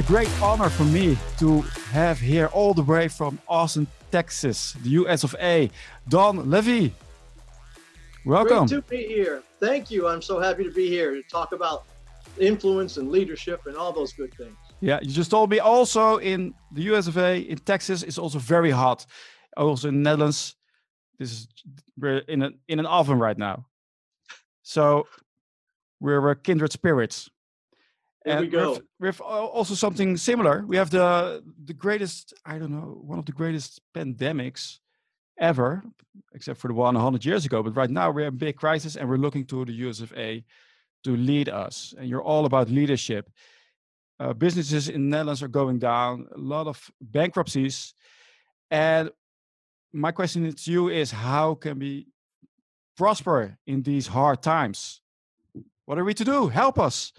a great honor for me to have here all the way from Austin, Texas, the US of A, Don Levy. Welcome. Great to be here. Thank you. I'm so happy to be here to talk about influence and leadership and all those good things. Yeah, you just told me also in the US of A, in Texas, it's also very hot. Also in the Netherlands, this is we're in an in an oven right now. So we're kindred spirits. There we go. With, with also something similar. We have the the greatest, I don't know, one of the greatest pandemics ever, except for the one 100 years ago. But right now we're in a big crisis and we're looking to the US of A to lead us. And you're all about leadership. Uh, businesses in the Netherlands are going down, a lot of bankruptcies. And my question to you is how can we prosper in these hard times? What are we to do? Help us.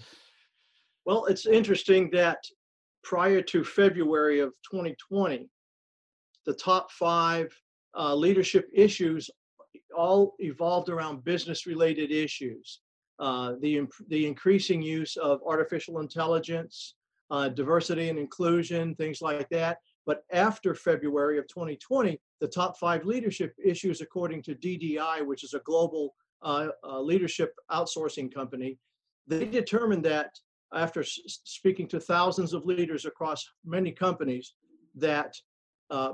Well, it's interesting that prior to February of 2020, the top five uh, leadership issues all evolved around business related issues. Uh, the, the increasing use of artificial intelligence, uh, diversity and inclusion, things like that. But after February of 2020, the top five leadership issues, according to DDI, which is a global uh, uh, leadership outsourcing company, they determined that after speaking to thousands of leaders across many companies, that uh,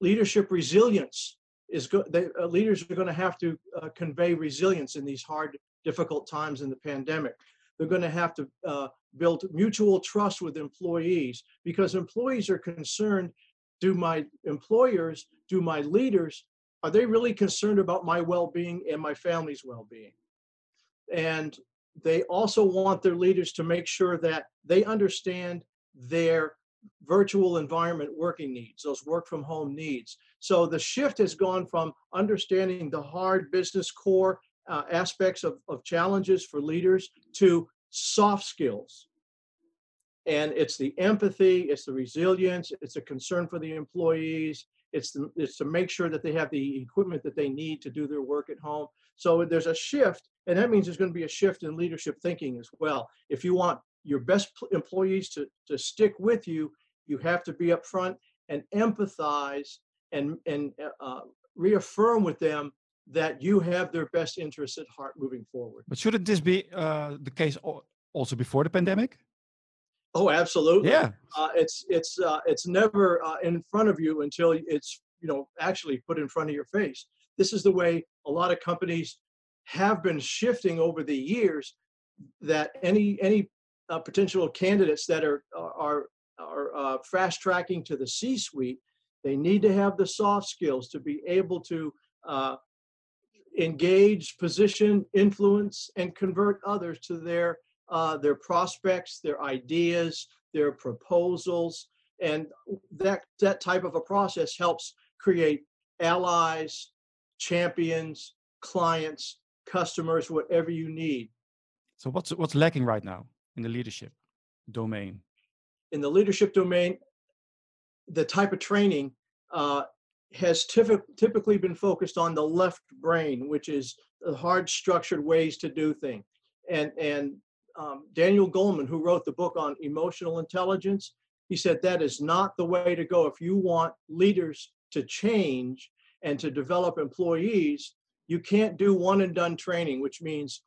leadership resilience is good. Uh, leaders are going to have to uh, convey resilience in these hard, difficult times in the pandemic. They're going to have to uh, build mutual trust with employees because employees are concerned do my employers, do my leaders, are they really concerned about my well being and my family's well being? And they also want their leaders to make sure that they understand their virtual environment working needs, those work from home needs. So the shift has gone from understanding the hard business core uh, aspects of, of challenges for leaders to soft skills. And it's the empathy, it's the resilience, it's a concern for the employees, it's, it's to make sure that they have the equipment that they need to do their work at home. So there's a shift, and that means there's going to be a shift in leadership thinking as well. If you want your best employees to, to stick with you, you have to be upfront and empathize and, and uh, reaffirm with them that you have their best interests at heart moving forward. But shouldn't this be uh, the case also before the pandemic? Oh, absolutely. Yeah. Uh, it's it's uh, it's never uh, in front of you until it's you know actually put in front of your face. This is the way a lot of companies have been shifting over the years. That any any uh, potential candidates that are are are uh, fast tracking to the C-suite, they need to have the soft skills to be able to uh, engage, position, influence, and convert others to their uh, their prospects, their ideas, their proposals, and that that type of a process helps create allies, champions, clients, customers, whatever you need. So what's what's lacking right now in the leadership domain? In the leadership domain, the type of training uh, has typically been focused on the left brain, which is the hard structured ways to do things. And, and um, Daniel Goleman, who wrote the book on emotional intelligence, he said that is not the way to go. If you want leaders to change and to develop employees, you can't do one and done training, which means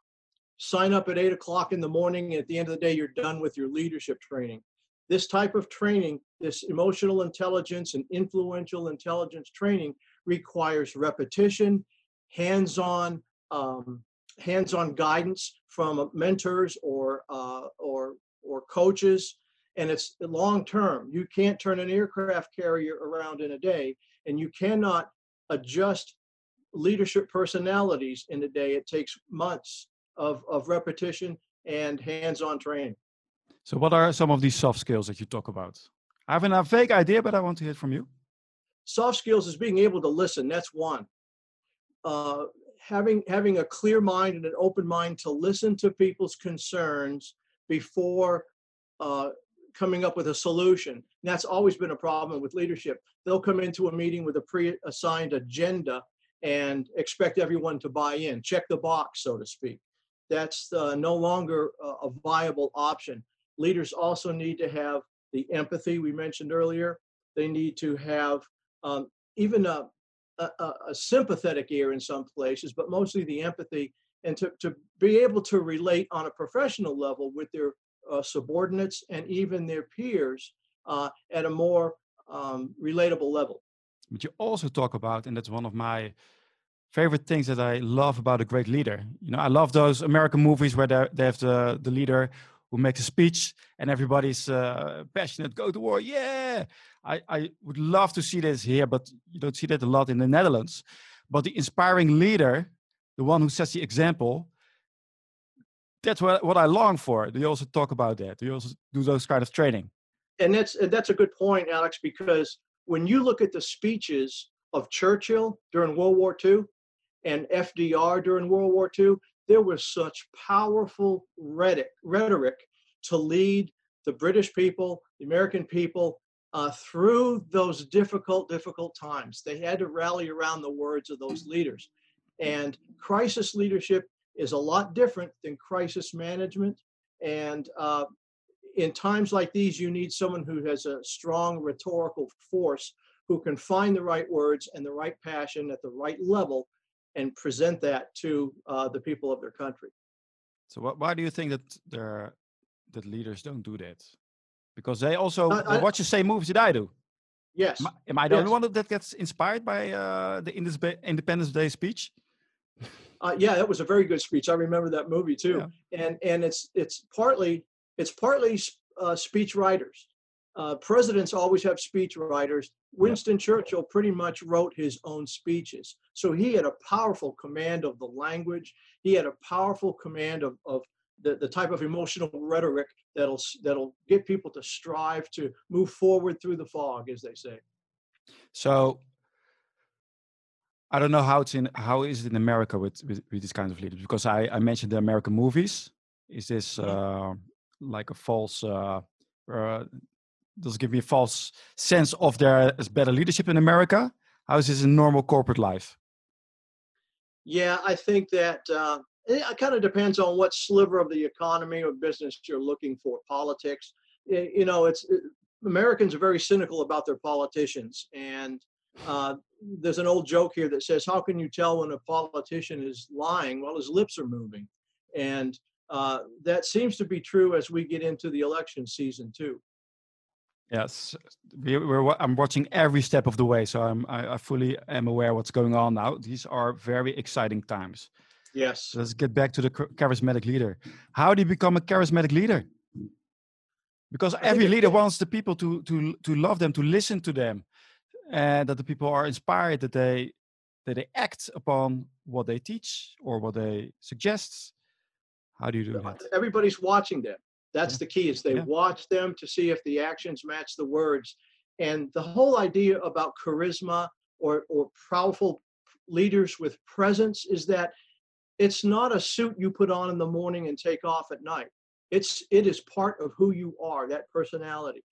sign up at eight o'clock in the morning. At the end of the day, you're done with your leadership training. This type of training, this emotional intelligence and influential intelligence training, requires repetition, hands on um, hands-on guidance from mentors or uh, or or coaches, and it's long term. You can't turn an aircraft carrier around in a day, and you cannot adjust leadership personalities in a day. It takes months of, of repetition and hands-on training. So, what are some of these soft skills that you talk about? I have a vague idea, but I want to hear from you. Soft skills is being able to listen. That's one. Uh, having having a clear mind and an open mind to listen to people's concerns before uh, coming up with a solution. And that's always been a problem with leadership. They'll come into a meeting with a pre-assigned agenda and expect everyone to buy in, check the box, so to speak. That's uh, no longer a viable option. Leaders also need to have the empathy we mentioned earlier. They need to have um, even a, a, a, sympathetic ear in some places, but mostly the empathy and to, to be able to relate on a professional level with their uh, subordinates and even their peers uh, at a more um, relatable level. But you also talk about, and that's one of my favorite things that I love about a great leader. You know, I love those American movies where they have the, the leader who makes a speech and everybody's uh, passionate, go to war, yeah. I, I would love to see this here, but you don't see that a lot in the Netherlands. But the inspiring leader, the one who sets the example, that's what, what I long for. Do you also talk about that? Do you also do those kind of training? And that's that's a good point, Alex, because when you look at the speeches of Churchill during World War II and FDR during World War II, there was such powerful rhetoric, rhetoric to lead the British people, the American people uh, through those difficult, difficult times. They had to rally around the words of those leaders. And crisis leadership is a lot different than crisis management. And uh, in times like these, you need someone who has a strong rhetorical force who can find the right words and the right passion at the right level and present that to uh, the people of their country. So, wh- why do you think that there that leaders don't do that? Because they also I, watch the same movies that I do. Yes. Am I, am I the yes. only one that gets inspired by uh, the Independence Day speech? Uh, yeah, that was a very good speech. I remember that movie too. Yeah. And and it's it's partly it's partly uh, speech writers. Uh, presidents always have speech writers. Winston. Churchill pretty much wrote his own speeches. So he had a powerful command of the language. He had a powerful command of, of the, the type of emotional rhetoric that'll that'll get people to strive to move forward through the fog, as they say. So I don't know how it's in how is it in America with with, with these kinds of leaders because I I mentioned the American movies. Is this uh, like a false? Uh, uh, does give me a false sense of there is better leadership in America? How is this in normal corporate life? Yeah, I think that uh, it kind of depends on what sliver of the economy or business you're looking for. Politics, you know, it's it, Americans are very cynical about their politicians, and uh, there's an old joke here that says, "How can you tell when a politician is lying?" Well, his lips are moving, and uh, that seems to be true as we get into the election season too. Yes, we, are I'm watching every step of the way, so I'm, I, I, fully am aware what's going on now. These are very exciting times. Yes. So let's get back to the charismatic leader. How do you become a charismatic leader? Because every leader wants the people to to to love them, to listen to them, and that the people are inspired, that they that they act upon what they teach or what they suggest. How do you do that? Everybody's watching them. That's yeah. the key is they yeah. watch them to see if the actions match the words. And the whole idea about charisma or, or powerful leaders with presence is that it's not a suit you put on in the morning and take off at night. It's it is part of who you are, that personality.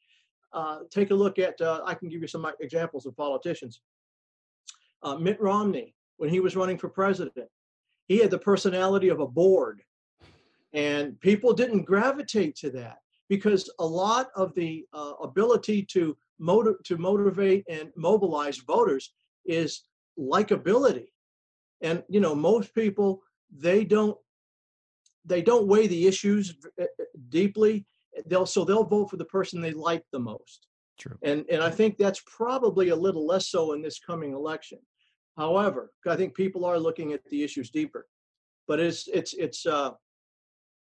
Uh, take a look at. Uh, I can give you some examples of politicians. Uh, Mitt Romney, when he was running for president, he had the personality of a board. And people didn't gravitate to that because a lot of the uh, ability to, motiv- to motivate and mobilize voters is likability. And, you know, most people, they don't they don't weigh the issues uh, uh, deeply they'll so they'll vote for the person they like the most True. and and i think that's probably a little less so in this coming election however i think people are looking at the issues deeper but it's it's it's uh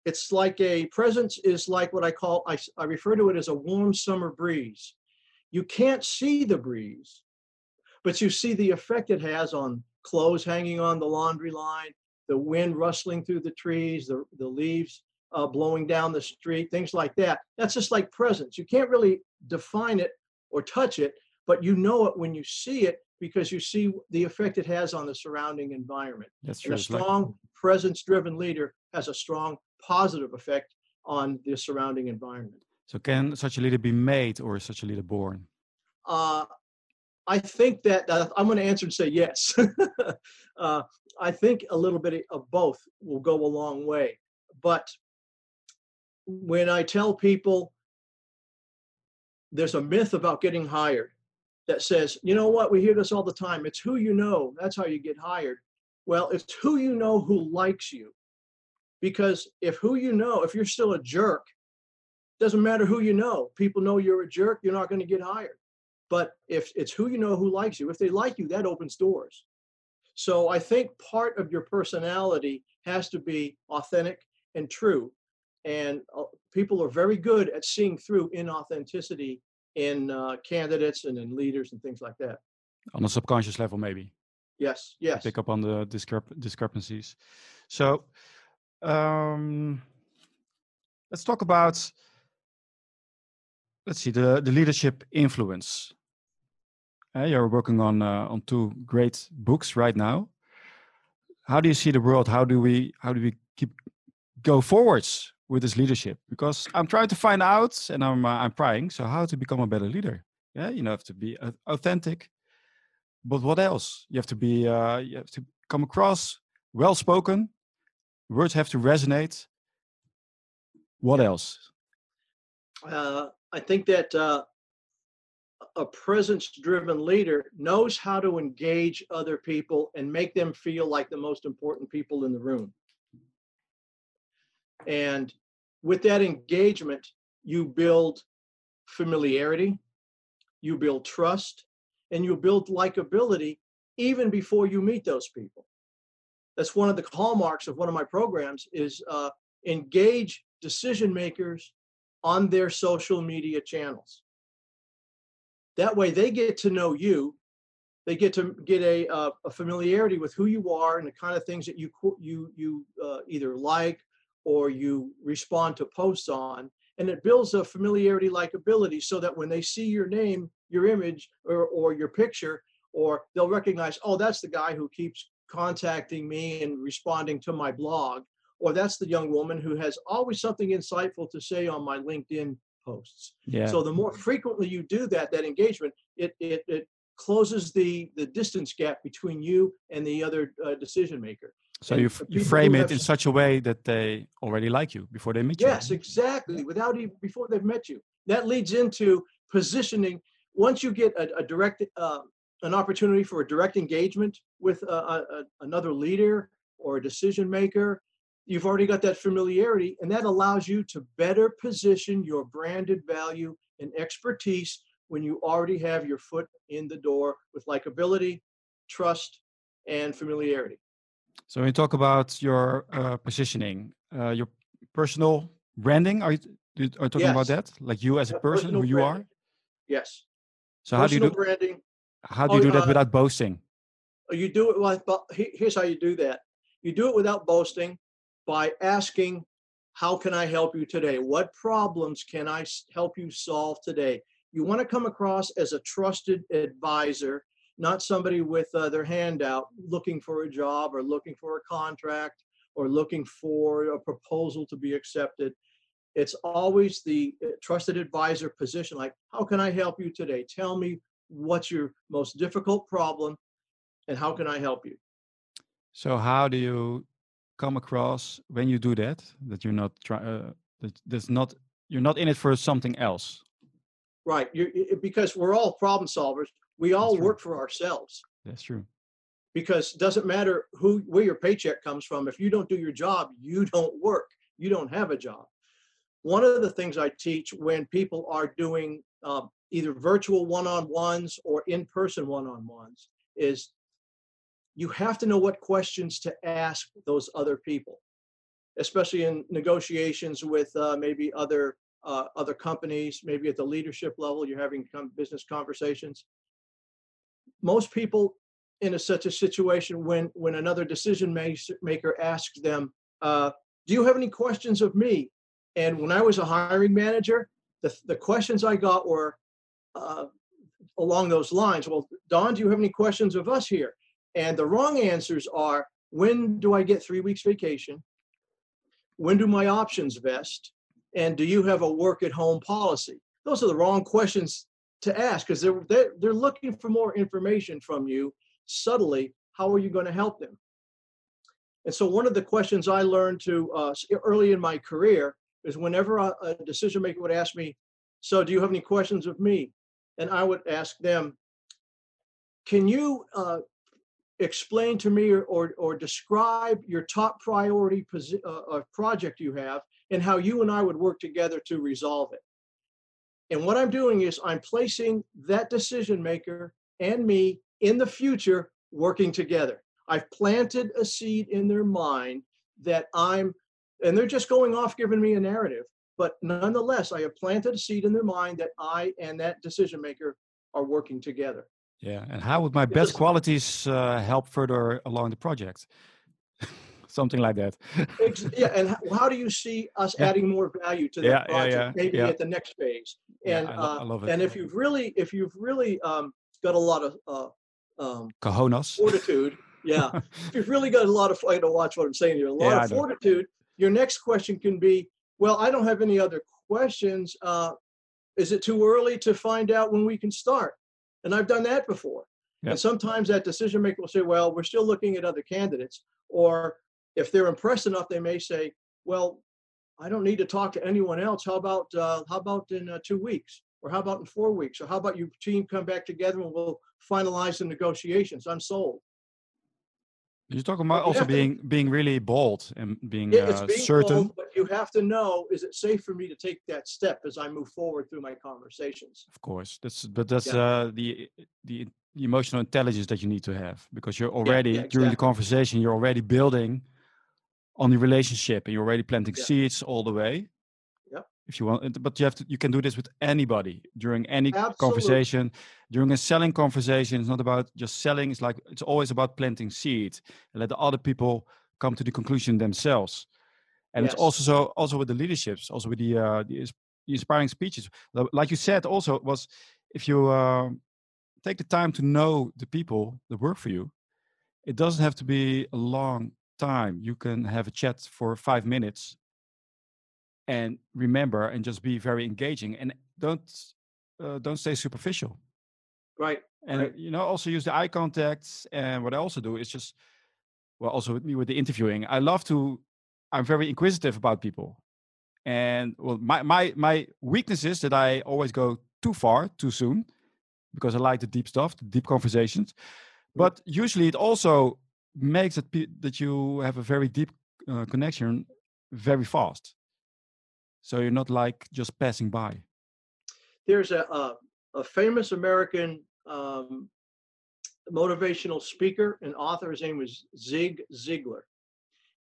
it's like a presence is like what I call, I, I refer to it as a warm summer breeze. You can't see the breeze, but you see the effect it has on clothes hanging on the laundry line, the wind rustling through the trees, the, the leaves uh, blowing down the street, things like that. That's just like presence. You can't really define it or touch it, but you know it when you see it because you see the effect it has on the surrounding environment. That's true. And a strong, like... presence-driven leader has a strong positive effect on the surrounding environment. So, can such a leader be made or is such a leader born? Uh, I think that uh, I'm going to answer and say yes. uh, I think a little bit of both will go a long way. But when I tell people there's a myth about getting hired that says, you know what, we hear this all the time. It's who you know. That's how you get hired. Well, it's who you know who likes you. Because if who you know, if you're still a jerk, doesn't matter who you know. People know you're a jerk, you're not going to get hired. But if it's who you know who likes you, if they like you, that opens doors. So I think part of your personality has to be authentic and true. And uh, people are very good at seeing through inauthenticity in uh, candidates and in leaders and things like that. On a subconscious level, maybe. Yes, yes. Pick up on the discrep- discrepancies. So um, let's talk about, let's see, the, the leadership influence. Uh, you're working on uh, on two great books right now. How do you see the world? How do we how do we keep go forwards with this leadership because I'm trying to find out and I'm uh, I'm trying. So how to become a better leader? Yeah, you know, have to be authentic. But what else? You have to be uh, you have to come across well spoken. Words have to resonate. What else? Uh, I think that uh, a presence driven leader knows how to engage other people and make them feel like the most important people in the room. And with that engagement, you build familiarity, you build trust, and you build likability even before you meet those people. That's one of the hallmarks of one of my programs is uh, engage decision makers on their social media channels. That way they get to know you. They get to get a, uh, a familiarity with who you are and the kind of things that you you you uh, either like or you respond to posts on and it builds a familiarity likability so that when they see your name your image or, or your picture or they'll recognize oh that's the guy who keeps contacting me and responding to my blog or that's the young woman who has always something insightful to say on my linkedin posts yeah. so the more frequently you do that that engagement it it, it closes the the distance gap between you and the other uh, decision maker so you, you frame it in such a way that they already like you before they meet you. Yes, exactly. Without even before they've met you. That leads into positioning. Once you get a, a direct, uh, an opportunity for a direct engagement with a, a, another leader or a decision maker, you've already got that familiarity, and that allows you to better position your branded value and expertise when you already have your foot in the door with likability, trust, and familiarity. So when you talk about your uh, positioning, uh, your personal branding, are you, are you talking yes. about that? Like you as a person, who you branding. are? Yes. So personal how do you do branding? How do you oh, do that uh, without boasting? You do it like here's how you do that. You do it without boasting by asking, "How can I help you today? What problems can I help you solve today?" You want to come across as a trusted advisor not somebody with uh, their hand out looking for a job or looking for a contract or looking for a proposal to be accepted. It's always the uh, trusted advisor position like, how can I help you today? Tell me what's your most difficult problem and how can I help you? So, how do you come across when you do that that you're not trying, uh, that that's not, you're not in it for something else? Right. You're, because we're all problem solvers we all work for ourselves. That's true. Because it doesn't matter who where your paycheck comes from. If you don't do your job, you don't work. You don't have a job. One of the things I teach when people are doing uh, either virtual one-on-ones or in-person one-on-ones is you have to know what questions to ask those other people, especially in negotiations with uh, maybe other uh, other companies, maybe at the leadership level, you're having business conversations. Most people in a, such a situation when when another decision maker asks them uh, do you have any questions of me? And when i was a hiring manager the, the questions i got were uh, along those lines. Well don do you have any questions of us here and the wrong answers are when do i get three weeks vacation? When do my options vest? And do you have a work at home policy? Those are the wrong questions to ask because they're, they're they're looking for more information from you. Subtly how are you going to help them? And so one of the questions i learned to uh, early in my career is whenever a, a decision maker would ask me So, do you have any questions of me? And I would ask them, Can you uh, explain to me or, or, or, describe your top priority posi- uh, project you have and how you and I would work together to resolve it? And what I'm doing is I'm placing that decision maker and me in the future working together. I've planted a seed in their mind that I'm, and they're just going off giving me a narrative. But nonetheless, I have planted a seed in their mind that I and that decision maker are working together. Yeah. And how would my best qualities uh, help further along the project? something like that. yeah, and how do you see us yeah. adding more value to that yeah, project? Yeah, maybe at the next phase. And I, lo- I love it. Uh, and if you've really, if you've really um, got a lot of uh, um, cojones, fortitude, yeah, if you've really got a lot of, I don't watch what I'm saying here, a lot of fortitude. Your next question can be, well, I don't have any other questions. Uh, is it too early to find out when we can start? And I've done that before. And sometimes that decision maker will say, well, we're still looking at other candidates. Or if they're impressed enough, they may say, "Well, I don't need to talk to anyone else. How about uh, how about in uh, two weeks, or how about in four weeks, or how about your team come back together and we'll finalize the negotiations? I'm sold." You're talking about also being to, being really bold and being, yeah, uh, being certain. Bold, but you have to know: is it safe for me to take that step as I move forward through my conversations? Of course, that's but that's yeah. uh, the the emotional intelligence that you need to have because you're already yeah, exactly. during the conversation you're already building on the relationship and you're already planting seeds all the way if you want but you have to you can do this with anybody during any Absolutely. conversation during a selling conversation it's not about just selling it's like it's always about planting seeds and let the other people come to the conclusion themselves and yes. it's also so also with the leaderships also with the uh the, the inspiring speeches like you said also was if you uh, take the time to know the people that work for you it doesn't have to be a long time you can have a chat for five minutes and remember and just be very engaging and don't uh, don't stay superficial right and right. you know also use the eye contact and what i also do is just well also with me with the interviewing i love to i'm very inquisitive about people and well my my my weakness is that i always go too far too soon because i like the deep stuff the deep conversations but usually it also makes it that you have a very deep uh, connection very fast. So you're not like just passing by. There's a a, a famous American um, motivational speaker and author. His name was Zig Ziglar,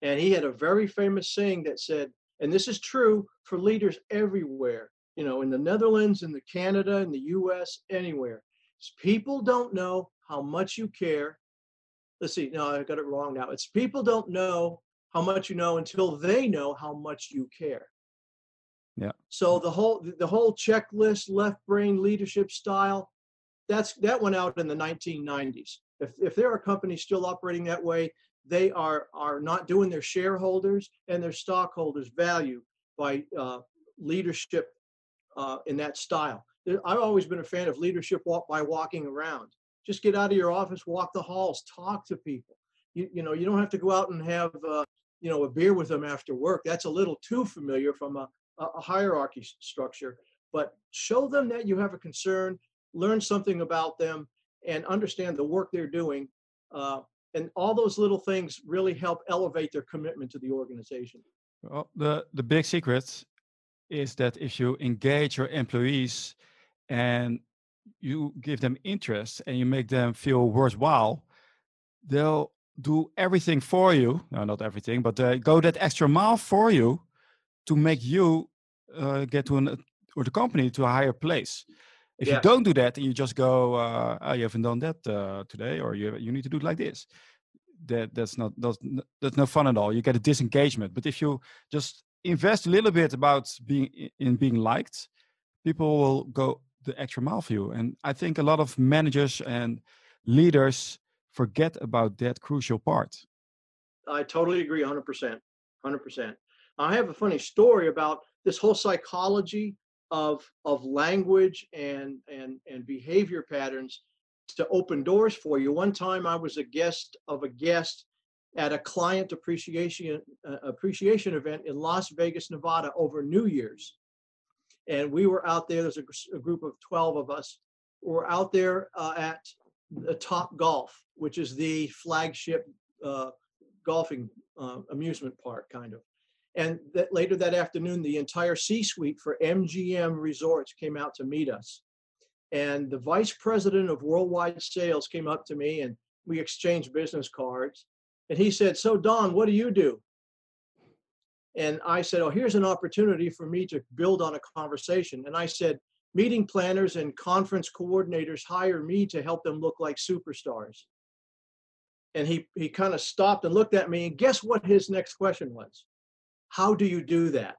and he had a very famous saying that said, and this is true for leaders everywhere. You know, in the Netherlands, in the Canada, in the U.S., anywhere. People don't know how much you care let's see, no, I got it wrong now. It's people don't know how much you know until they know how much you care. Yeah. So the whole the whole checklist, left brain leadership style, that's that went out in the 1990s. If if there are companies still operating that way, they are are not doing their shareholders and their stockholders value by uh, leadership uh, in that style. I've always been a fan of leadership walk by walking around just get out of your office, walk the halls, talk to people. You, you know, you don't have to go out and have, uh, you know, a beer with them after work. That's a little too familiar from a, a hierarchy structure. But show them that you have a concern, learn something about them, and understand the work they're doing. Uh, and all those little things really help elevate their commitment to the organization. Well, the, the big secret is that if you engage your employees and you give them interest and you make them feel worthwhile, they'll do everything for you. No, not everything, but go that extra mile for you to make you uh, get to an or the company to a higher place. If yeah. you don't do that and you just go, uh, oh, you haven't done that uh, today, or you you need to do it like this. That that's not that's, that's no fun at all. You get a disengagement. But if you just invest a little bit about being in being liked, people will go the extra mile for you. And I think a lot of managers and leaders forget about that crucial part. I totally agree 100%. 100%. I have a funny story about this whole psychology of of language and and and behavior patterns to open doors for you. One time I was a guest of a guest at a client appreciation uh, appreciation event in Las Vegas, Nevada over New Year's and we were out there. There's a, a group of 12 of us. We're out there uh, at the Top Golf, which is the flagship uh, golfing uh, amusement park, kind of. And that later that afternoon, the entire C-suite for MGM Resorts came out to meet us. And the vice president of worldwide sales came up to me, and we exchanged business cards. And he said, "So Don, what do you do?" And I said, Oh, here's an opportunity for me to build on a conversation. And I said, Meeting planners and conference coordinators hire me to help them look like superstars. And he, he kind of stopped and looked at me. And guess what his next question was? How do you do that?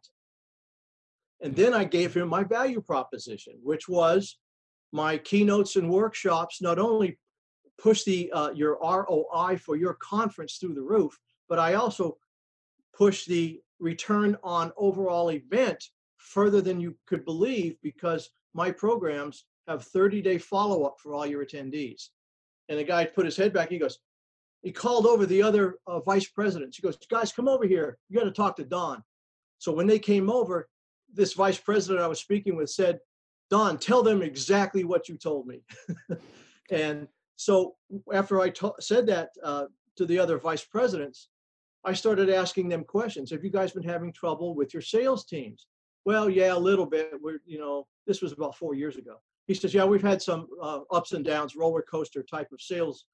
And then I gave him my value proposition, which was my keynotes and workshops not only push the uh, your ROI for your conference through the roof, but I also push the return on overall event further than you could believe because my programs have 30 day follow up for all your attendees. And the guy put his head back. He goes, he called over the other uh, vice presidents. He goes, guys, come over here. You got to talk to Don. So when they came over, this vice president I was speaking with said, Don, tell them exactly what you told me. and so after I said that uh, to the other vice presidents, I started asking them questions. Have you guys been having trouble with your sales teams? Well, yeah, a little bit. We're, you know, this was about four years ago. He says, yeah, we've had some uh, ups and downs, roller coaster type of sales.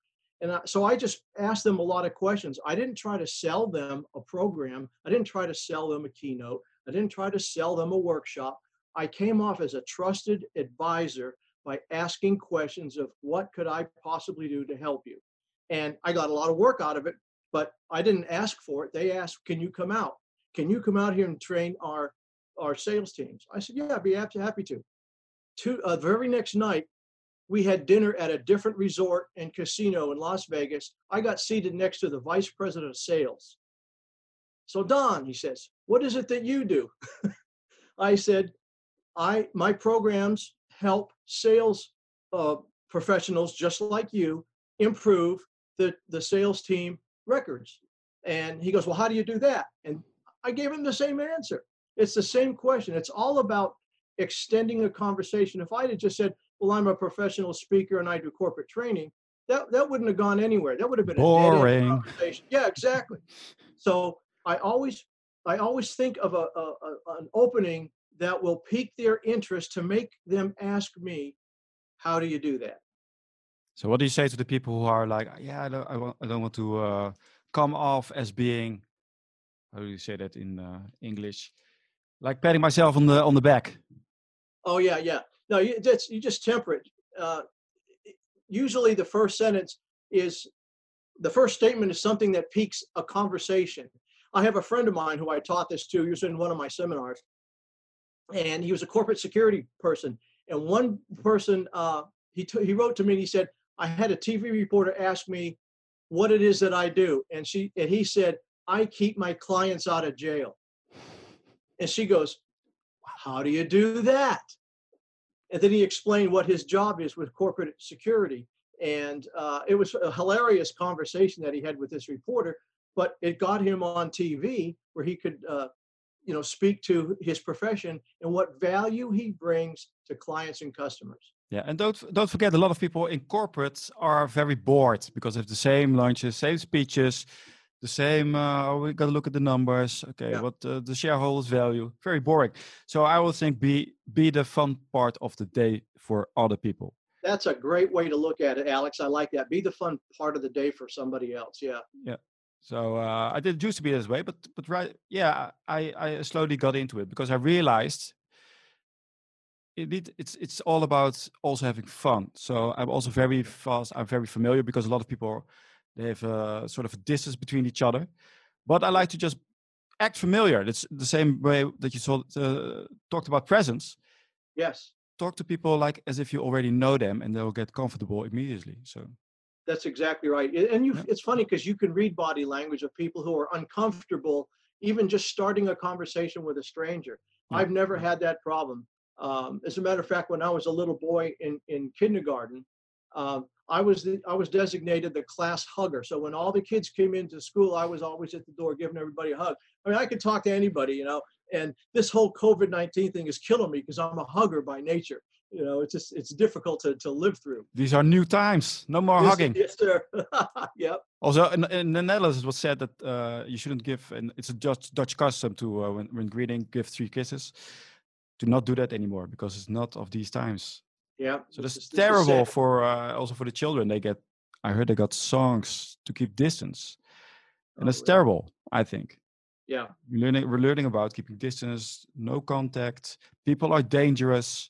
And I, so I just asked them a lot of questions. I didn't try to sell them a program. I didn't try to sell them a keynote. I didn't try to sell them a workshop. I came off as a trusted advisor by asking questions of what could I possibly do to help you. And I got a lot of work out of it but I didn't ask for it. They asked, "Can you come out? Can you come out here and train our our sales teams?" I said, "Yeah, I'd be happy to." Two, uh, the very next night, we had dinner at a different resort and casino in Las Vegas. I got seated next to the vice president of sales. So Don, he says, "What is it that you do?" I said, "I my programs help sales uh, professionals just like you improve the the sales team records. And he goes, Well, how do you do that? And I gave him the same answer. It's the same question. It's all about extending a conversation. If I had just said, Well, I'm a professional speaker and I do corporate training, that, that wouldn't have gone anywhere. That would have been boring. conversation. Yeah, exactly. So I always I always think of a, a, a, an opening that will pique their interest to make them ask me, how do you do that? So what do you say to the people who are like, yeah, I don't, I, want, I don't want to uh, come off as being, how do you say that in uh, English, like patting myself on the on the back? Oh yeah, yeah. No, you just you just temper it. Uh, usually, the first sentence is the first statement is something that piques a conversation. I have a friend of mine who I taught this to. He was in one of my seminars, and he was a corporate security person. And one person, uh, he t- he wrote to me and he said, I had a TV reporter ask me what it is that I do, and she and he said, "I keep my clients out of jail." And she goes, "How do you do that?" And then he explained what his job is with corporate security, and uh, it was a hilarious conversation that he had with this reporter. But it got him on TV where he could, uh, you know, speak to his profession and what value he brings to clients and customers. Yeah, and don't don't forget, a lot of people in corporate are very bored because of the same lunches, same speeches, the same. Uh, we got to look at the numbers. Okay, yeah. what uh, the shareholders value? Very boring. So I would think be be the fun part of the day for other people. That's a great way to look at it, Alex. I like that. Be the fun part of the day for somebody else. Yeah. Yeah. So uh, I did used to be this way, but but right, yeah, I I slowly got into it because I realized indeed it's it's all about also having fun so i'm also very fast i'm very familiar because a lot of people they have a sort of a distance between each other. But i like to just act familiar. It's the same way that you saw uh, talked about presence. Yes. Talk to people like as if you already know them and they'll get comfortable immediately so. That's exactly right. And you yeah. it's funny because you can read body language of people who are uncomfortable even just starting a conversation with a stranger. Yeah. i've never had that problem. Um, as a matter of fact, when I was a little boy in, in kindergarten, um, I was the, I was designated the class hugger. So when all the kids came into school, I was always at the door giving everybody a hug. I mean, I could talk to anybody, you know, and this whole COVID nineteen thing is killing me because I'm a hugger by nature. You know, it's just it's difficult to to live through. These are new times. No more Yes, hugging. Yes, sir. yep. Also, in, in the Netherlands, it was said that uh, you shouldn't give, and it's a Dutch, Dutch custom to, uh, when, when greeting, give three kisses. Do not do that anymore because it's not of these times. Yeah. So this that's terrible for uh, also for the children. They get, I heard they got songs to keep distance, and Oh, that's really? terrible. I think Yeah. we're learning, we're learning about keeping distance, no contact. People are dangerous.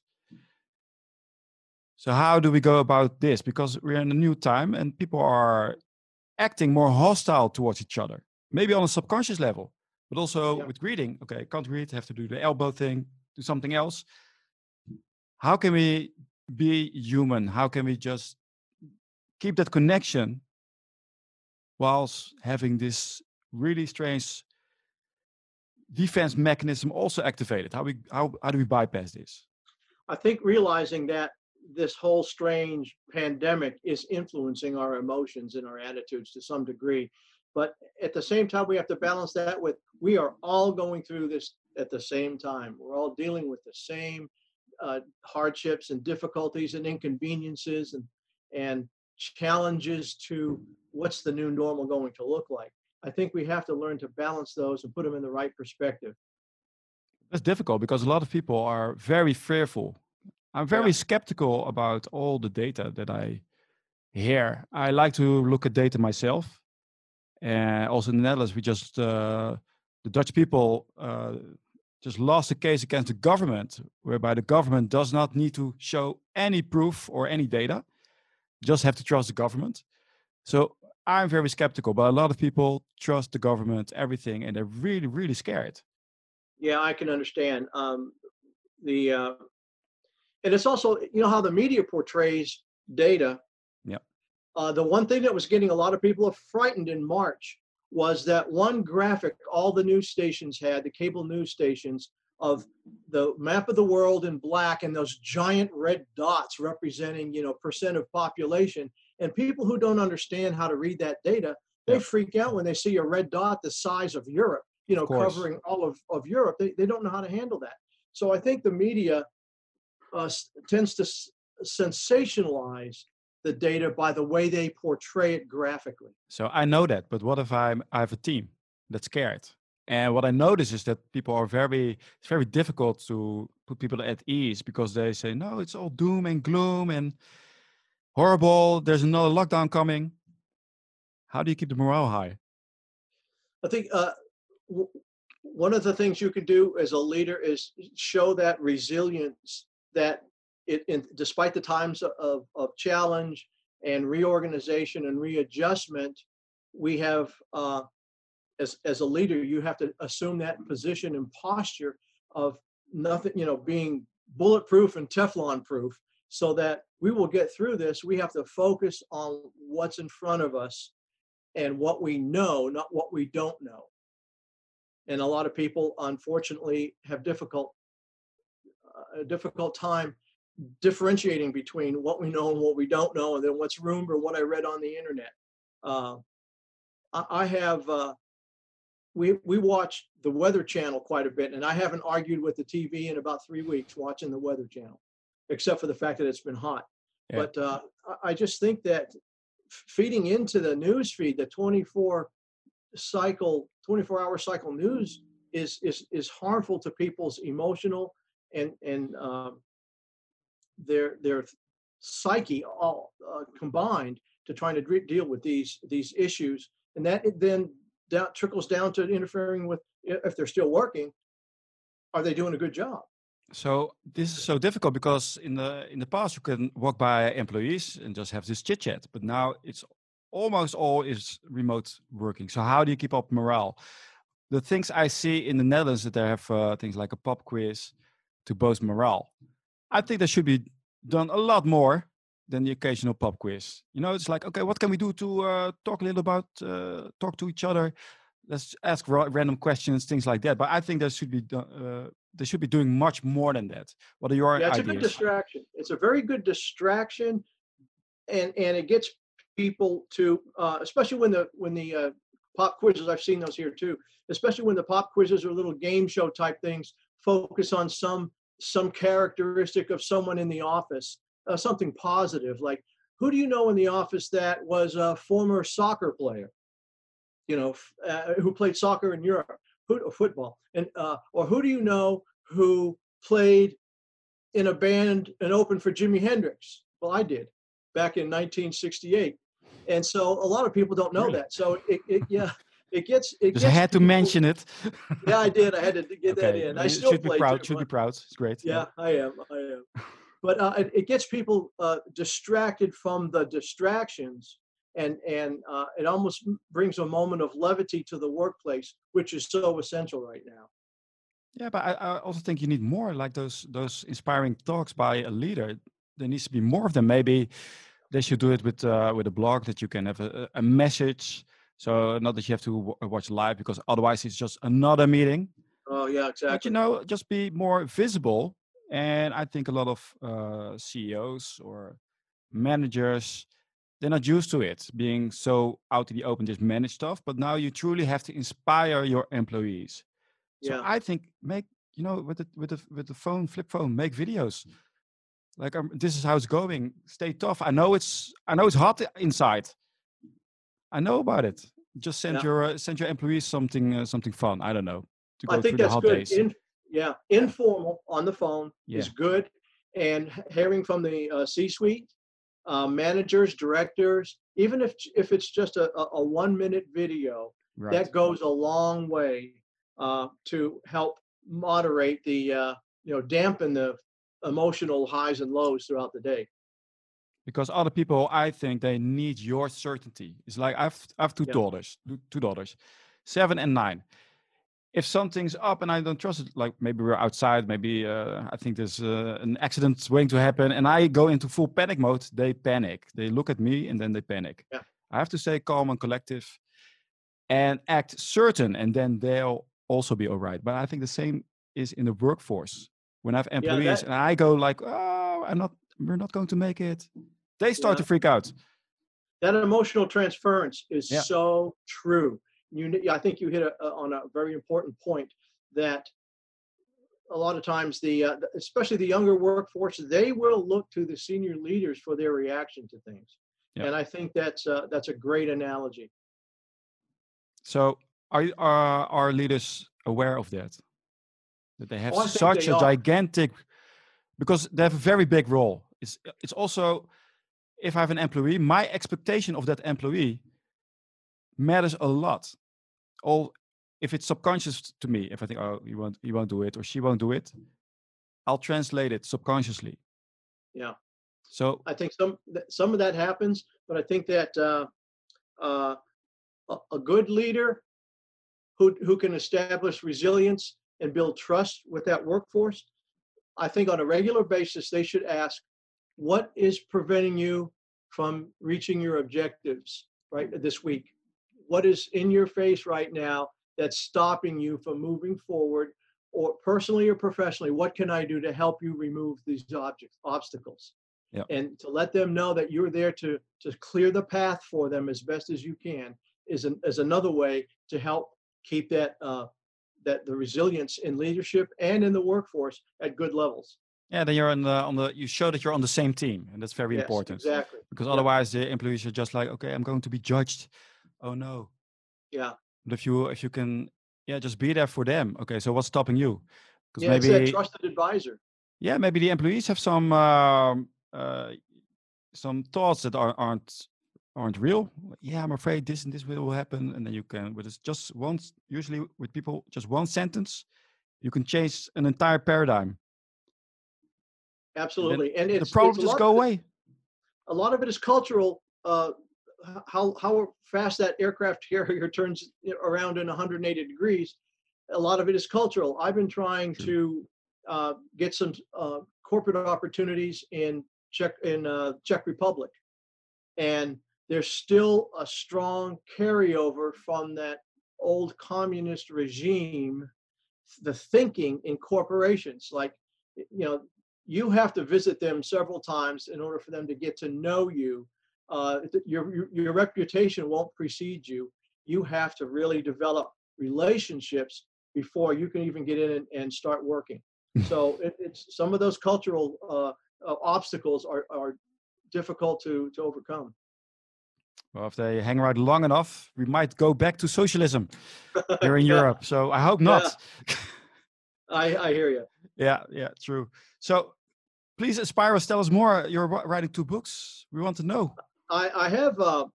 So how do we go about this? Because we're in a new time and people are acting more hostile towards each other. Maybe on a subconscious level, but also Yeah. with greeting. Okay, can't greet, have to do the elbow thing, do something else. How can we be human? How can we just keep that connection whilst having this really strange defense mechanism also activated? How we how, how do we bypass this? I think realizing that this whole strange pandemic is influencing our emotions and our attitudes to some degree. But at the same time, we have to balance that with we are all going through this at the same time. We're all dealing with the same uh, hardships and difficulties and inconveniences and, and challenges to what's the new normal going to look like. I think we have to learn to balance those and put them in the right perspective. That's difficult because a lot of people are very fearful. I'm very skeptical about all the data that I hear. I like to look at data myself. And also in the Netherlands, we just, uh, the Dutch people uh, just lost a case against the government, whereby the government does not need to show any proof or any data, just have to trust the government. So I'm very skeptical, but a lot of people trust the government, everything, and they're really, really scared. Yeah, I can understand. Um, the uh, and it's also you know how the media portrays data. Yeah. Uh, the one thing that was getting a lot of people frightened in March was that one graphic all the news stations had, the cable news stations, of the map of the world in black and those giant red dots representing you know percent of population. And people who don't understand how to read that data, they Yep. freak out when they see a red dot the size of Europe you know, covering all of, of Europe. They, they don't know how to handle that. So I think the media uh, tends to s- sensationalize the data by the way they portray it graphically. So I know that, but what if I'm I have a team that's scared? And what I notice is that people are very it's very difficult to put people at ease because they say, no, it's all doom and gloom and horrible. There's another lockdown coming. How do you keep the morale high? I think uh, w- one of the things you can do as a leader is show that resilience that it, in, despite the times of, of challenge and reorganization and readjustment, we have, uh, as, as a leader, you have to assume that position and posture of nothing, you know, being bulletproof and Teflon proof so that we will get through this. We have to focus on what's in front of us and what we know, not what we don't know. And a lot of people, unfortunately, have difficult uh, a difficult time differentiating between what we know and what we don't know, and then what's rumor, or what I read on the internet. Uh, I, I have uh, we we watch the Weather Channel quite a bit, and I haven't argued with the TV in about three weeks watching the Weather Channel, except for the fact that it's been hot. Yeah. But uh, I- I just think that feeding into the news feed, the 24 cycle, 24 hour cycle news is is is harmful to people's emotional and and um, their their psyche all uh, combined to trying to dre- deal with these these issues, and that then down, trickles down to interfering with if they're still working. Are they doing a good job? So this is so difficult because in the in the past you can walk by employees and just have this chit chat, but now it's almost all is remote working. So how do you keep up morale? The things I see in the Netherlands that they have uh, things like a pop quiz to boost morale. I think that should be done a lot more than the occasional pop quiz. You know, it's like okay, what can we do to uh, talk a little about uh, talk to each other? Let's ask ra- random questions, things like that. But I think there should be uh, they should be doing much more than that. What are your Yeah, it's a good distraction. It's a very good distraction, and and it gets people to, uh, especially when the when the uh, pop quizzes, I've seen those here too, especially when the pop quizzes are little game show type things, focus on some some characteristic of someone in the office, uh, something positive, like who do you know in the office that was a former soccer player, you know, uh, who played soccer in Europe, who, football, and uh, or who do you know who played in a band and opened for Jimi Hendrix? Well, I did back in 1968, and so a lot of people don't know that. So it, it yeah. It gets. It Just gets had to people- mention it. Yeah, I did. I had to get that in. I you still should be proud. Should be proud. It's great. yeah, I am. I am. But uh, it, it gets people uh, distracted from the distractions, and and uh, it almost brings a moment of levity to the workplace, which is so essential right now. Yeah, but I, I also think you need more like those those inspiring talks by a leader. There needs to be more of them. Maybe they should do it with uh, with a blog that you can have a a message. So not that you have to w- watch live because otherwise it's just another meeting. Oh yeah, exactly. But you know, just be more visible. And I think a lot of uh, CEOs or managers they're not used to it being so out in the open, just manage stuff. But now you truly have to inspire your employees. So Yeah. I think make you know with the with the with the phone, flip phone, make videos. Like um, this is how it's going. Stay tough. I know it's I know it's hot inside. I know about it. Just send Yeah. your uh, send your employees something uh, something fun. I don't know to go I think through the that's hot good. In, yeah, informal on the phone is good, and hearing from the uh, C-suite, uh, managers, directors, even if if it's just a, a, a one-minute video, right. that goes a long way uh, to help moderate the uh, you know dampen the emotional highs and lows throughout the day. Because other people i think they need your certainty. It's like i've i've two Yeah. daughters two, daughters seven and nine. If something's up and i don't trust it like maybe we're outside maybe uh, i think there's uh, an accident waiting to happen and i go into full panic mode they panic. They look at me and then they panic. Yeah. i have to stay calm and collective and act certain and then they'll also be all right but i think the same is in the workforce. When i have employees that- and i go like oh i'm not we're not going to make it they start Yeah. to freak out. That emotional transference is Yeah. so true. You, I think you hit a, a- on a very important point that a lot of times the, uh, especially the younger workforce, they will look to the senior leaders for their reaction to things. Yeah. And I think that's uh, that's a great analogy. So, are are our leaders aware of that? That they have Oh, such they a are. gigantic, because they have a very big role. It's it's also, if I have an employee, my expectation of that employee matters a lot. All if it's subconscious to me, if I think, oh, you won't, you won't do it, or she won't do it, I'll translate it subconsciously. Yeah. So I think some some of that happens, but I think that uh, uh, a, a good leader who who can establish resilience and build trust with that workforce, I think on a regular basis they should ask, what is preventing you from reaching your objectives right this week? What is in your face right now that's stopping you from moving forward, or personally or professionally? What can I do to help you remove these objects obstacles? Yeah. and to let them know that you're there to to clear the path for them as best as you can is an, is another way to help keep that uh, that the resilience in leadership and in the workforce at good levels. Yeah, then you're on the on the you show that you're on the same team, and that's very Yes, important. Exactly. because Yeah. otherwise the employees are just like okay i'm going to be judged oh no Yeah. but if you if you can yeah just be there for them okay so what's stopping you because Yeah, it's maybe that trusted advisor. yeah maybe the employees have some um, uh, some thoughts that are, aren't aren't real yeah i'm afraid this and this will happen and then you can with just once usually with people just one sentence you can change an entire paradigm Absolutely. And it's the problem it's just go it- away a lot of it is cultural. Uh, how how fast that aircraft carrier turns around in 180 degrees. A lot of it is cultural. I've been trying to uh, get some uh, corporate opportunities in Czech in uh, Czech Republic, and there's still a strong carryover from that old communist regime. The thinking in corporations, like you know, you have to visit them several times in order for them to get to know you. Uh, your, your your reputation won't precede you. you have to really develop relationships before you can even get in and, and start working. so it, it's some of those cultural uh, uh, obstacles are, are difficult to, to overcome. Well, if they hang around long enough, we might go back to socialism here in yeah. Europe. So I hope not. Yeah. I, I hear you. Yeah, yeah, true. So please inspire us. Tell us more. You're writing two books. We want to know. I, I have uh,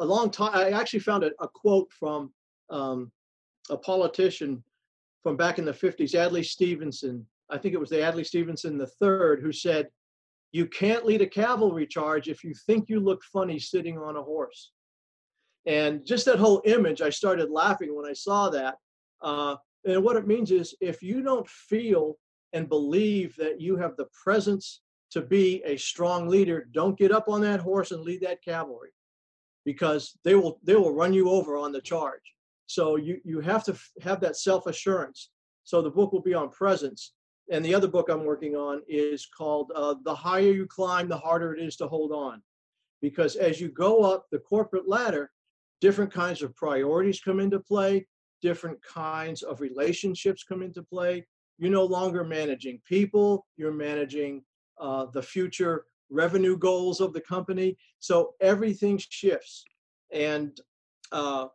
a long time. I actually found a, a quote from um, a politician from back in the 50s, Adlai Stevenson. I think it was the Adlai Stevenson the third who said, "You can't lead a cavalry charge if you think you look funny sitting on a horse." And just that whole image, I started laughing when I saw that. Uh, and what it means is, if you don't feel and believe that you have the presence to be a strong leader, don't get up on that horse and lead that cavalry because they will they will run you over on the charge. So you you have to have that self assurance. So the book will be on presence, and the other book I'm working on is called uh, "The Higher You Climb, the Harder It Is to Hold On," because as you go up the corporate ladder, different kinds of priorities come into play, different kinds of relationships come into play. You're no longer managing people; you're managing uh, the future revenue goals of the company. So everything shifts. And uh,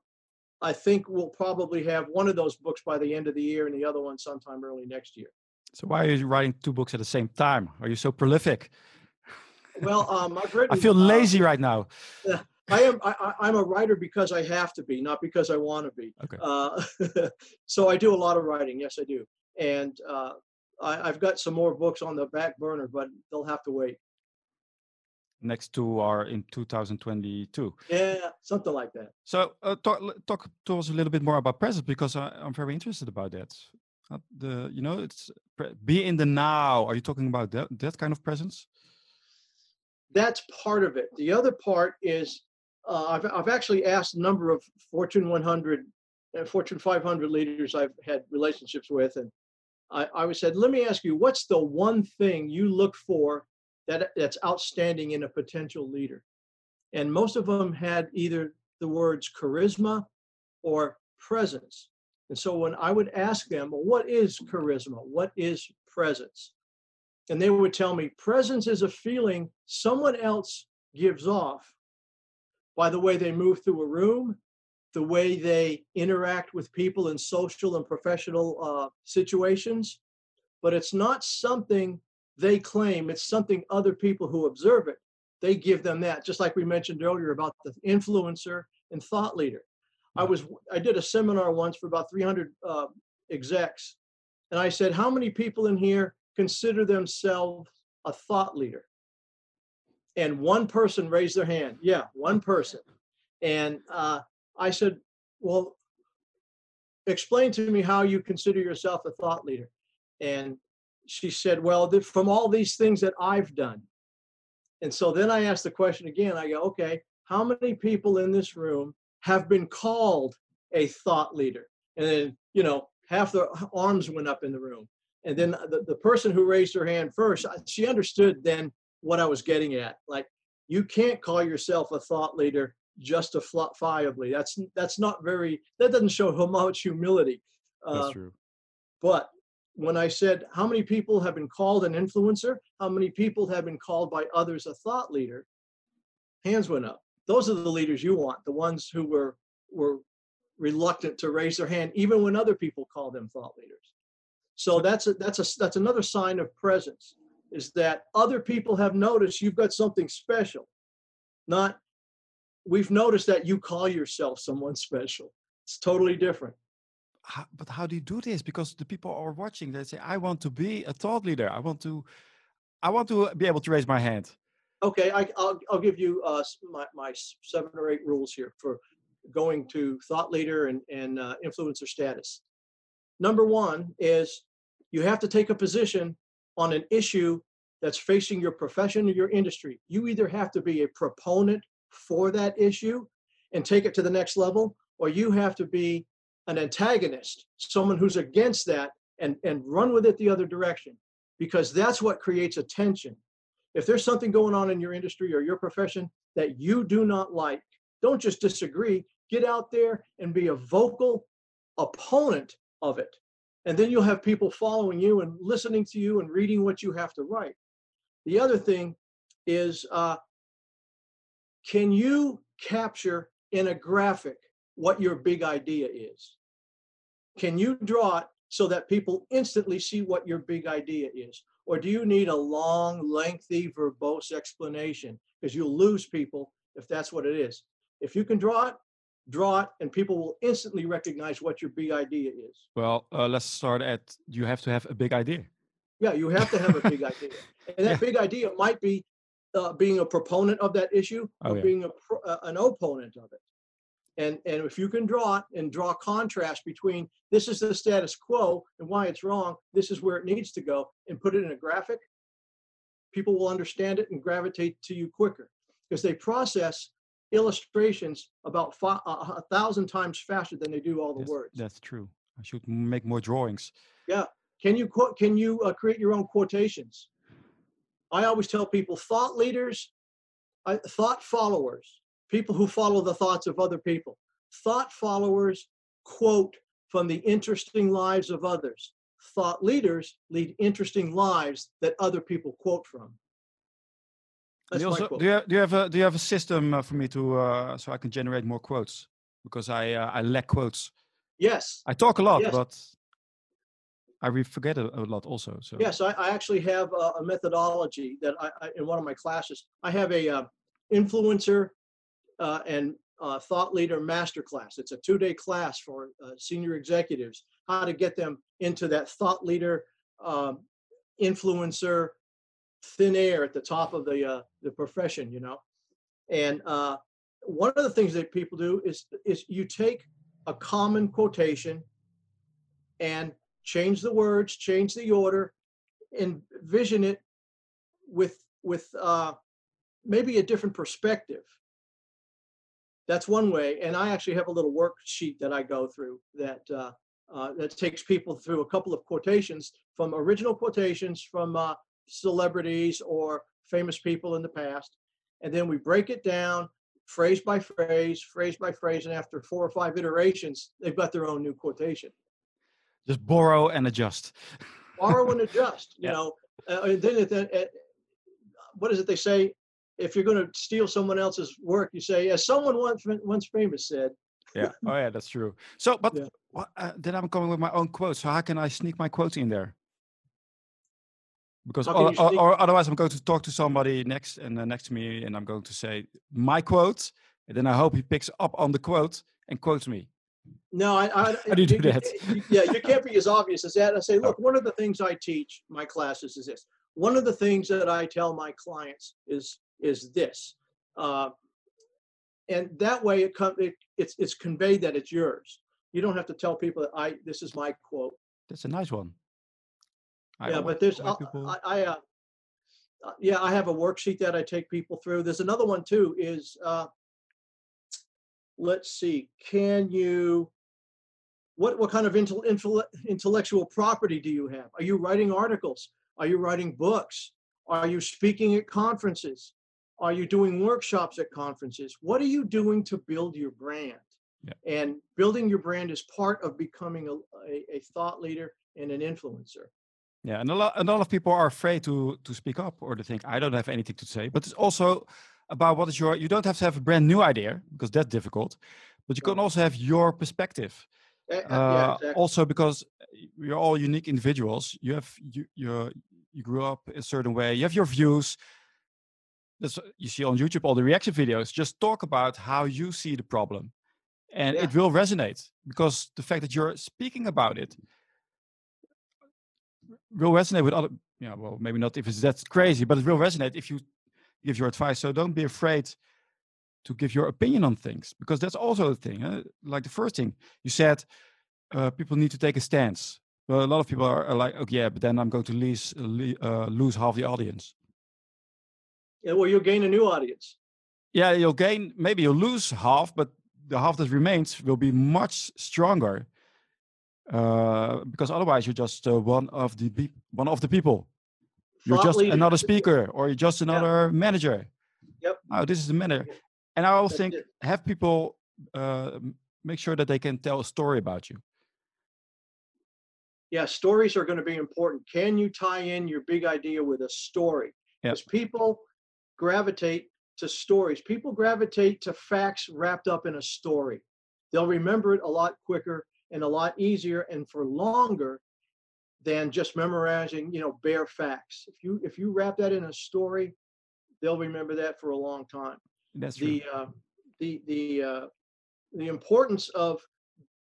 I think we'll probably have one of those books by the end of the year and the other one sometime early next year. So why are you writing two books at the same time? Are you so prolific? Well, um, I've written. I feel uh, lazy right now. I am. I, am a writer because I have to be, not because I want to be. Okay. Uh, so I do a lot of writing. Yes, I do, and uh, I, have got some more books on the back burner, but they'll have to wait. Next two are in 2022 yeah something like that. So uh, talk, talk to us a little bit more about presence because I, am very interested about that. Uh, the you know it's be in the now. Are you talking about that, that kind of presence? That's part of it. The other part is uh, I've, I've actually asked a number of fortune 100 and fortune 500 leaders i've had relationships with and I, I said let me ask you what's the one thing you look for that that's outstanding in a potential leader. And most of them had either the words charisma or presence. And so when I would ask them, well, what is charisma? What is presence? And they would tell me, presence is a feeling someone else gives off by the way they move through a room, the way they interact with people in social and professional uh, situations. But it's not something they claim it's something other people who observe it, they give them that, just like we mentioned earlier about the influencer and thought leader. I was I did a seminar once for about 300 uh, execs, and I said, how many people in here consider themselves a thought leader? And one person raised their hand. Yeah, one person. And uh, I said, well, explain to me how you consider yourself a thought leader. And she said, Well, from all these things that I've done. And so then I asked the question again. I go, Okay, how many people in this room have been called a thought leader? And then, you know, half their arms went up in the room. And then the, the person who raised her hand first, uh, she understood then what I was getting at. Like, you can't call yourself a thought leader justifiably. That's that's not very. That doesn't show how much humility. That's uh, true. But when I said, How many people have been called an influencer? How many people have been called by others a thought leader? Hands went up. Those are the leaders you want, the ones who were, were reluctant to raise their hand, even when other people call them thought leaders. So that's a, that's a, that's another sign of presence is that other people have noticed you've got something special. Not we've noticed that you call yourself someone special. It's totally different how, but how do you do this? Because the people are watching. They say, "I want to be a thought leader. I want to, I want to be able to raise my hand." Okay, I, will I'll give you uh, my my seven or eight rules here for going to thought leader and and uh, influencer status. Number one is you have to take a position on an issue that's facing your profession or your industry. You either have to be a proponent for that issue and take it to the next level, or you have to be an antagonist, someone who's against that, and, and run with it the other direction, because that's what creates a tension. If there's something going on in your industry or your profession that you do not like, don't just disagree, get out there and be a vocal opponent of it. And then you'll have people following you and listening to you and reading what you have to write. The other thing is uh, can you capture in a graphic what your big idea is? Can you draw it so that people instantly see what your big idea is? Or do you need a long, lengthy, verbose explanation? Because you'll lose people if that's what it is. If you can draw it, draw it, and people will instantly recognize what your big idea is. Well, uh, let's start at you have to have a big idea. Yeah, you have to have a big idea. And that yeah. big idea might be uh, being a proponent of that issue or oh, yeah. being a pro, uh, an opponent of it. And, and if you can draw it and draw contrast between this is the status quo and why it's wrong, this is where it needs to go, and put it in a graphic, people will understand it and gravitate to you quicker because they process illustrations about five, uh, a thousand times faster than they do all the yes, words. That's true. I should make more drawings. Yeah. Can you quote? Can you uh, create your own quotations? I always tell people thought leaders, uh, thought followers, people who follow the thoughts of other people. Thought followers quote from the interesting lives of others. Thought leaders lead interesting lives that other people quote from. Do you, also, do, you, do you have a do you have a system uh, for me to uh, so I can generate more quotes because I uh, I lack quotes. Yes. I talk a lot, yes. but I forget a, a, lot also. So yes, I, I actually have a, a methodology that I, I, in one of my classes. I have a uh, influencer uh, and uh, thought leader master class. It's a two-day class for uh, senior executives how to get them into that thought leader um, influencer thin air at the top of the uh, the profession. You know, and uh, one of the things that people do is is you take a common quotation and change the words, change the order, envision it with with uh, maybe a different perspective. That's one way, and I actually have a little worksheet that I go through that uh, uh, that takes people through a couple of quotations from original quotations from uh, celebrities or famous people in the past, and then we break it down phrase by phrase, phrase by phrase, and after four or five iterations, they've got their own new quotation just borrow and adjust. Borrow and adjust you yeah. know uh, and then it, what is it they say? If you're going to steal someone else's work you say as someone once once famous said. Yeah. Oh yeah that's true. So but yeah. uh, then i'm coming with my own quotes so how can i sneak my quotes in there? Because or, or, or, otherwise i'm going to talk to somebody next and uh, next to me and i'm going to say my quote and then i hope he picks up on the quote and quotes me no, I. I How do do that? yeah, you can't be as obvious as that. I say, look, one of the things I teach my classes is this. One of the things that I tell my clients is is this, uh, and that way it, com- it it's it's conveyed that it's yours. You don't have to tell people that I this is my quote. That's a nice one. I yeah, but there's I, I uh, uh, yeah I have a worksheet that I take people through. There's another one too. Is uh, let's see, can you, what, what kind of intellectual property do you have? Are you writing articles? Are you writing books? Are you speaking at conferences? Are you doing workshops at conferences? What are you doing to build your brand? Yeah. And building your brand is part of becoming a, a, a, thought leader and an influencer. Yeah, and a lot, a lot of people are afraid to to speak up or to think I don't have anything to say. But it's also about what is your you don't have to have a brand new idea because that's difficult but you can also have your perspective uh, yeah, exactly. also because we're all unique individuals you have you you you grew up a certain way you have your views that's you see on youtube all the reaction videos just talk about how you see the problem and yeah. it will resonate because the fact that you're speaking about it will resonate with other yeah well maybe not if it's that crazy but it will resonate if you give your advice. So don't be afraid to give your opinion on things because that's also a thing. Eh? Like the first thing you said, uh, people need to take a stance. Well, a lot of people are, are like, okay, yeah, but then I'm going to lose uh, lose half the audience. Yeah, well, you'll gain a new audience. Yeah, you'll gain. Maybe you'll lose half, but the half that remains will be much stronger. Uh, because otherwise, you're just uh, one of the one of the people you're just leader. another speaker or you're just another manager yep oh this is the manager and i always think have people uh, make sure that they can tell a story about you? Yeah, stories are going to be important. Can you tie in your big idea with a story? Yep. Because people gravitate to stories. People gravitate to facts wrapped up in a story. They'll remember it a lot quicker and a lot easier and for longer than just memorizing, you know, bare facts. If you if you wrap that in a story, they'll remember that for a long time. That's. The uh, the the uh, the importance of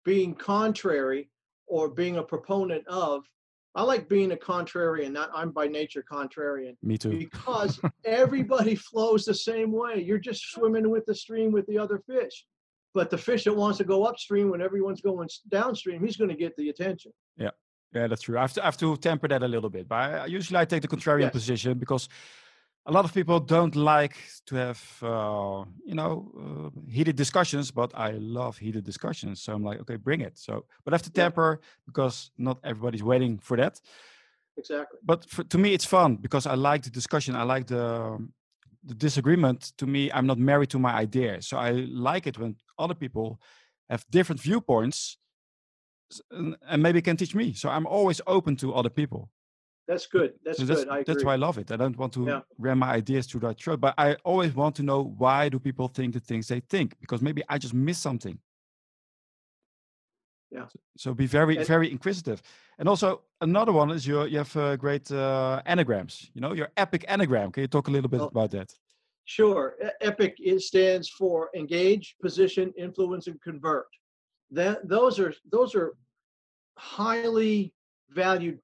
being contrary or being a proponent of I like being a contrarian. Not I'm by nature contrarian Me too. because everybody flows the same way. You're just swimming with the stream with the other fish. But the fish that wants to go upstream when everyone's going downstream, he's going to get the attention. Yeah, that's true. I have to, I have to temper that a little bit. But I, usually I take the contrarian Yes. position because a lot of people don't like to have, uh, you know, uh, heated discussions. But I love heated discussions, so I'm like, okay, bring it. So, but I have to Yeah. temper because not everybody's waiting for that. Exactly. But for, to me, it's fun because I like the discussion. I like the the disagreement. To me, I'm not married to my idea, so I like it when other people have different viewpoints and, maybe can teach me. So I'm always open to other people. That's good. That's So good. that's, agree. that's why I love it. I don't want to Yeah. ram my ideas through that throat, but I always want to know why do people think the things they think because maybe I just miss something. Yeah. So, so be very And- very inquisitive. And also another one is your you have uh, great uh, anagrams. You know your epic anagram. Can you talk a little bit Oh. about that? Sure. EPIC it stands for engage, position, influence, and convert. That those are those are highly valued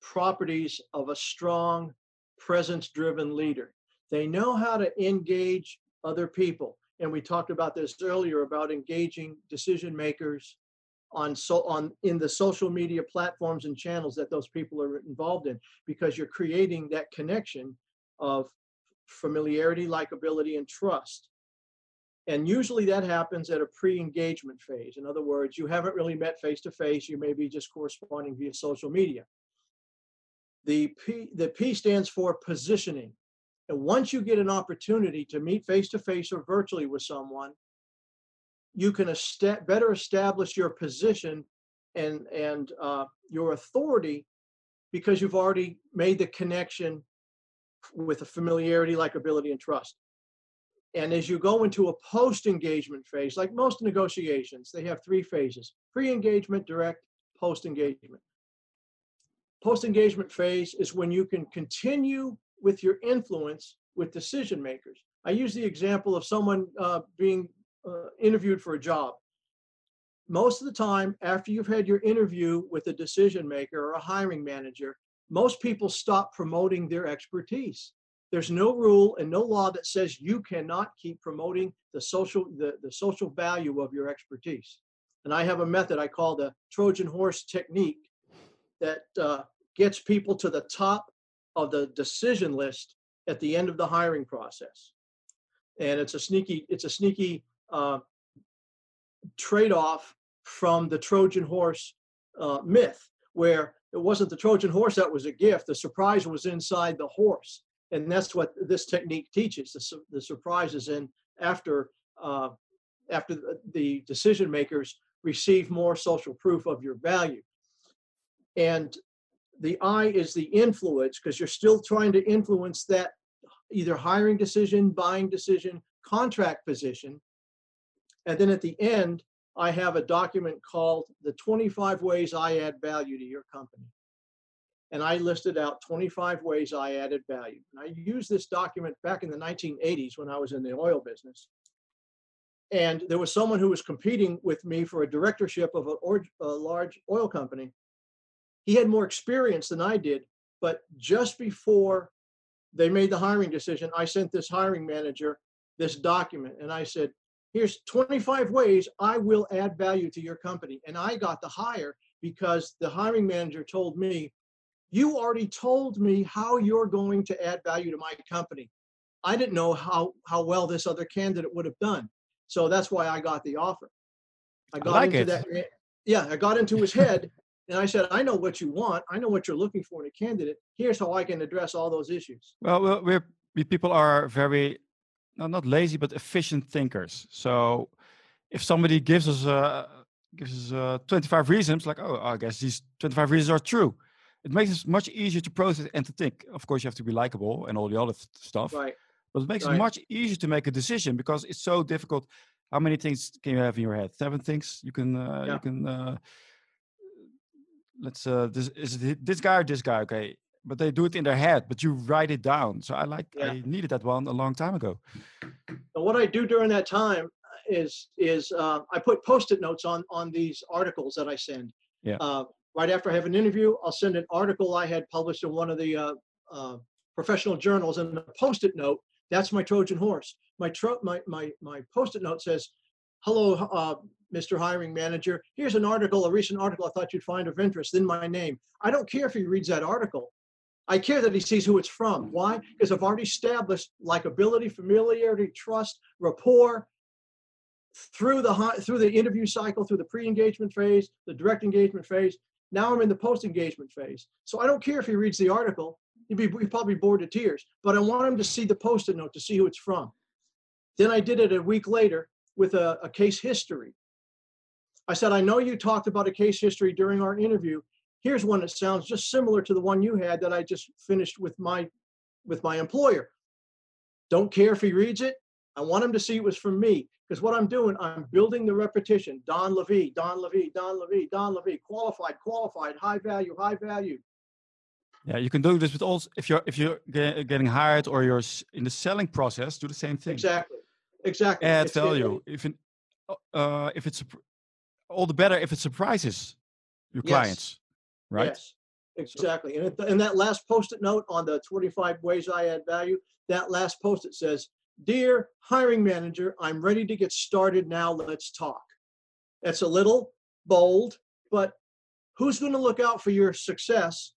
properties of a strong, presence-driven leader. They know how to engage other people, and we talked about this earlier about engaging decision makers on so on in the social media platforms and channels that those people are involved in, because you're creating that connection of familiarity, likability, and trust. And usually that happens at a pre engagement phase. In other words, you haven't really met face to face, you may be just corresponding via social media. The P, the P stands for positioning. And once you get an opportunity to meet face to face or virtually with someone, you can esta- better establish your position and, and uh, your authority because you've already made the connection with a familiarity, likability, and trust. And as you go into a post engagement phase, like most negotiations, they have three phases pre engagement, direct, post engagement. Post engagement phase is when you can continue with your influence with decision makers. I use the example of someone uh, being uh, interviewed for a job. Most of the time, after you've had your interview with a decision maker or a hiring manager, most people stop promoting their expertise. There's no rule and no law that says you cannot keep promoting the social the, the social value of your expertise. And I have a method I call the Trojan horse technique that uh, gets people to the top of the decision list at the end of the hiring process. And it's a sneaky it's a sneaky uh, trade-off from the Trojan horse uh, myth, where it wasn't the Trojan horse that was a gift. The surprise was inside the horse, and that's what this technique teaches. The, su- the surprise is in after uh, after the decision makers receive more social proof of your value, and the I is the influence because you're still trying to influence that either hiring decision, buying decision, contract position, and then at the end, I have a document called the 25 ways I add value to your company. And I listed out 25 ways I added value. And I used this document back in the 1980s when I was in the oil business. And there was someone who was competing with me for a directorship of a, a large oil company. He had more experience than I did, but just before they made the hiring decision, I sent this hiring manager this document and I said, here's 25 ways I will add value to your company. And I got the hire because the hiring manager told me, you already told me how you're going to add value to my company. I didn't know how, how well this other candidate would have done. So that's why I got the offer. I got like into it. that. Yeah, I got into his head and I said, I know what you want. I know what you're looking for in a candidate. Here's how I can address all those issues. Well, we're, we people are very, no, not lazy, but efficient thinkers. So if somebody gives us uh, gives us uh, 25 reasons, like oh, I guess these 25 reasons are true. It makes it much easier to process and to think. Of course, you have to be likable and all the other stuff. Right. But it makes Right. it much easier to make a decision because it's so difficult. How many things can you have in your head? Seven things you can uh, Yeah. you can. Uh, let's uh, this is it this guy or this guy? Okay, but they do it in their head, but you write it down. So I like Yeah. I needed that one a long time ago. And what I do during that time is is uh, I put post-it notes on on these articles that I send. Yeah. Uh, right after I have an interview, I'll send an article I had published in one of the uh, uh, professional journals, and a post-it note that's my Trojan horse. My tro- my my my post-it note says, "Hello, uh, Mr. Hiring Manager. Here's an article, a recent article I thought you'd find of interest. In my name. I don't care if he reads that article. I care that he sees who it's from. Why? Because I've already established likability, familiarity, trust, rapport through the through the interview cycle, through the pre-engagement phase, the direct engagement phase. Now I'm in the post-engagement phase. So I don't care if he reads the article. He'd be he'd probably bored to tears. But I want him to see the post-it note to see who it's from. Then I did it a week later with a, a case history. I said, I know you talked about a case history during our interview. Here's one that sounds just similar to the one you had that I just finished with my with my employer. Don't care if he reads it. I want him to see it was from me. Because what I'm doing, I'm building the repetition. Donn LeVie, Donn LeVie, Donn LeVie, Donn LeVie, qualified, qualified, high value, high value. Yeah, you can do this with all. if you're if you're getting hired or you're in the selling process. Do the same thing. Exactly. Exactly. Add It's- value. If in, uh, if it's all the better if it surprises your Yes. clients, right? Yes, exactly. And, it, and that last post-it note on the 25 ways I add value, that last post-it says, Dear hiring manager, I'm ready to get started now. Let's talk. That's a little bold, but who's going to look out for your success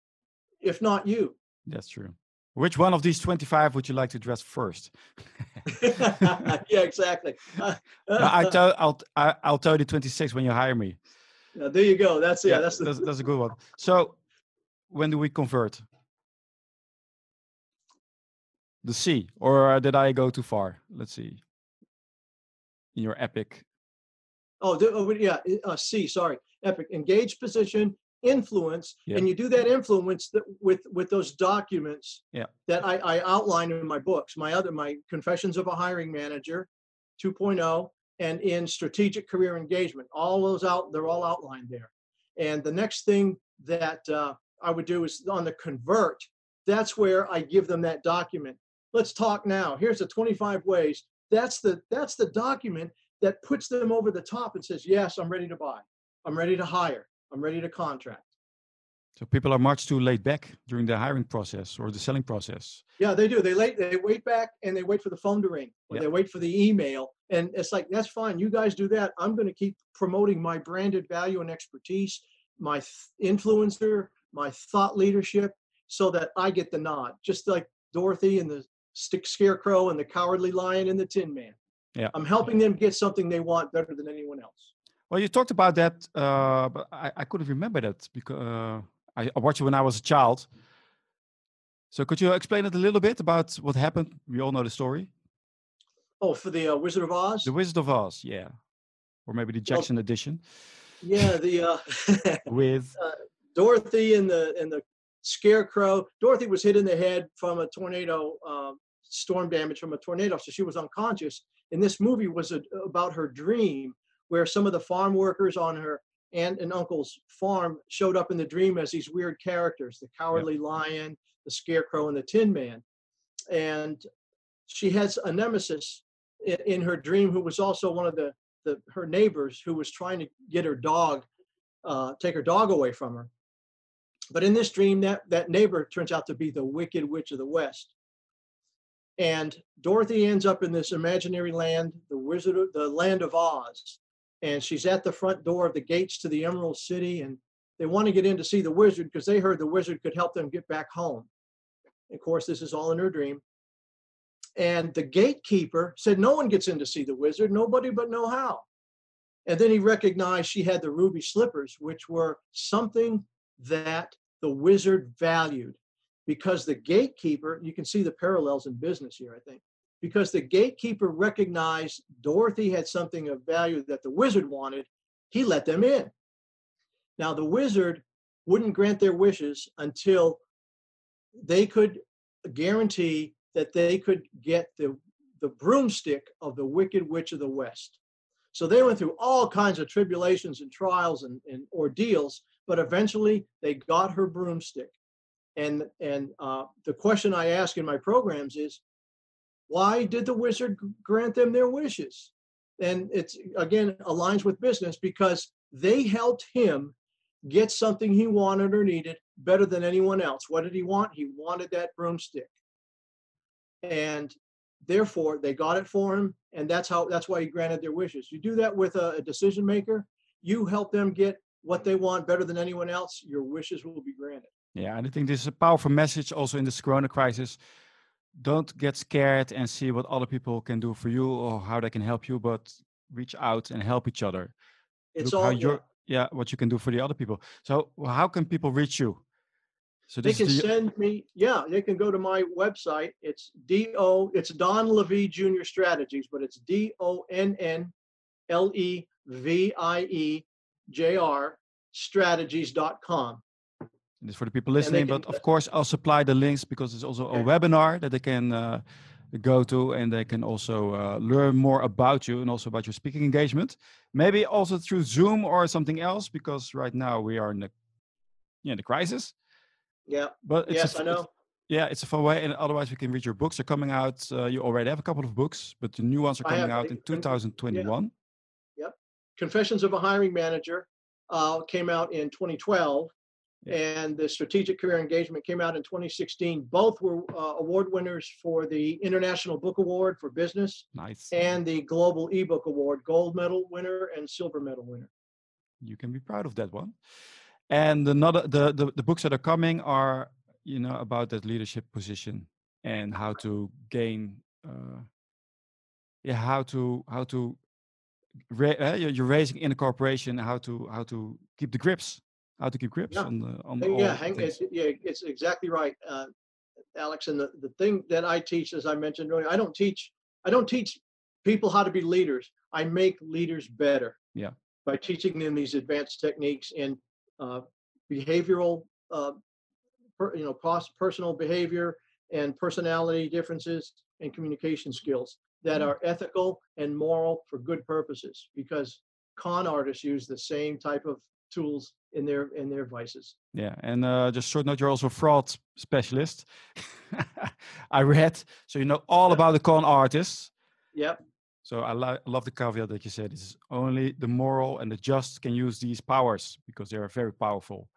if not you? That's true. Which one of these 25 would you like to address first? yeah, exactly. Uh, No, I tell, I'll, I'll tell you the 26 when you hire me. now, there you go. That's yeah. That's the, that's, that's a good one. So, when do we convert? The C, or uh, did I go too far? Let's see. In your epic, Oh, the- oh, yeah. Uh, C, sorry. Epic. Engage position, influence, Yeah. and you do that influence that with with those documents Yeah. that I, I outline in my books. My other, my Confessions of a Hiring Manager, 2.0, and in Strategic Career Engagement. All those out, they're all outlined there. And the next thing that uh, I would do is on the convert. That's where I give them that document. Let's talk now. Here's the 25 ways. That's the that's the document that puts them over the top and says, yes, I'm ready to buy. I'm ready to hire. I'm ready to contract. so people are much too laid back during the hiring process or the selling process. Yeah, they do. They late, they wait back and they wait for the phone to ring or Yeah. they wait for the email. And it's like, that's fine. You guys do that. I'm going to keep promoting my branded value and expertise, my influencer, my thought leadership, so that I get the nod, just like Dorothy and the stick scarecrow and the cowardly lion and the tin man. Yeah. I'm helping them get something they want better than anyone else. Well, you talked about that, uh, but I, I couldn't remember that because uh, I, I watched it when I was a child. So could you explain it a little bit about what happened? We all know the story. Oh, for the uh, Wizard of Oz? The Wizard of Oz, yeah. Or maybe the Well- Jackson edition Yeah, the uh, with Dorothy and the and the scarecrow. Dorothy was hit in the head from a tornado, um, storm damage from a tornado, so she was unconscious. And this movie was a, about her dream, where some of the farm workers on her aunt and uncle's farm showed up in the dream as these weird characters: the cowardly lion, the scarecrow, and the Tin Man. And she has a nemesis in, in her dream, who was also one of the, the her neighbors, who was trying to get her dog uh, take her dog away from her. But in this dream, that, that neighbor turns out to be the Wicked Witch of the West. And Dorothy ends up in this imaginary land, the wizard, of, the land of Oz. And she's at the front door of the gates to the Emerald City, and they want to get in to see the wizard because they heard the wizard could help them get back home. Of course, this is all in her dream. And the gatekeeper said, No one gets in to see the wizard, nobody but know how. And then he recognized she had the ruby slippers, which were something that the wizard valued because the gatekeeper, you can see the parallels in business here, I think. because the gatekeeper recognized Dorothy had something of value that the wizard wanted, he let them in. Now, the wizard wouldn't grant their wishes until they could guarantee that they could get the, the broomstick of the Wicked Witch of the West. So they went through all kinds of tribulations and trials and, and ordeals, but eventually they got her broomstick. And, and uh, the question I ask in my programs is, why did the wizard grant them their wishes? And it's again aligns with business because they helped him get something he wanted or needed better than anyone else. What did he want? He wanted that broomstick. And therefore they got it for him and that's how that's why he granted their wishes. You do that with a, a decision maker, you help them get what they want better than anyone else, your wishes will be granted. Yeah, and I think this is a powerful message also in this corona crisis. Don't get scared and see what other people can do for you or how they can help you, but reach out and help each other. It's Look how all you're yeah. what you can do for the other people. So how can people reach you? So they can the, send me yeah they can go to my website. It's do it's don levie junior strategies but it's d-o-n-n l-e-v-i-e j-r strategies.com it's for the people listening can, but of course i'll supply the links because it's also okay. a webinar that they can uh, go to and they can also uh, learn more about you and also about your speaking engagement. Maybe also through zoom or something else because right now we are in the yeah the crisis. Yeah. But yes a, i know. yeah it's a fun way and otherwise we can read your books. They're coming out uh, you already have a couple of books but the new ones are coming out in 2021 yeah. yep. Confessions of a hiring manager uh, came out in 2012 and the Strategic Career Engagement came out in 2016. Both were uh, award winners for the International Book Award for Business. Nice. And the Global eBook Award, gold medal winner and silver medal winner. You can be proud of that one. And another the, the, the books that are coming are, you know, about that leadership position and how to gain uh, yeah, how to how to ra- uh, you're raising in a corporation how to how to keep the grips how to keep grips yeah. on the on the yeah hang, it's, yeah it's exactly right uh, alex and the, the thing that i teach as i mentioned earlier i don't teach i don't teach people how to be leaders i make leaders better yeah by teaching them these advanced techniques in uh, behavioral uh, per, you know personal behavior and personality differences and communication skills that mm. are ethical and moral for good purposes because con artists use the same type of tools in their in their vices. Yeah, and uh, just short note, you're also a fraud specialist. I read, so you know all yep. about the con artists. Yep. So I, lo- love the caveat that you said. It's only the moral and the just can use these powers because they are very powerful.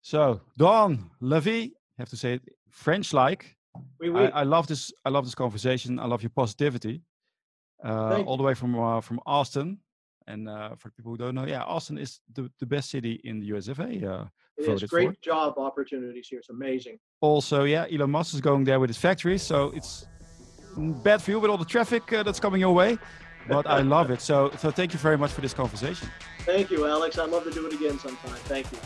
So Donn LeVie, have to say it French-like. Oui, oui. I, I, love this. I love this conversation. I love your positivity. Uh, all the way from uh, from Austin. And uh, for people who don't know, yeah, Austin is the, the best city in the USFA. Uh, it is great for. job opportunities here. It's amazing. Also, yeah, Elon Musk is going there with his factory, so it's bad for you with all the traffic uh, that's coming your way. But I love it. So, so thank you very much for this conversation. Thank you, Alex. I'd love to do it again sometime. Thank you.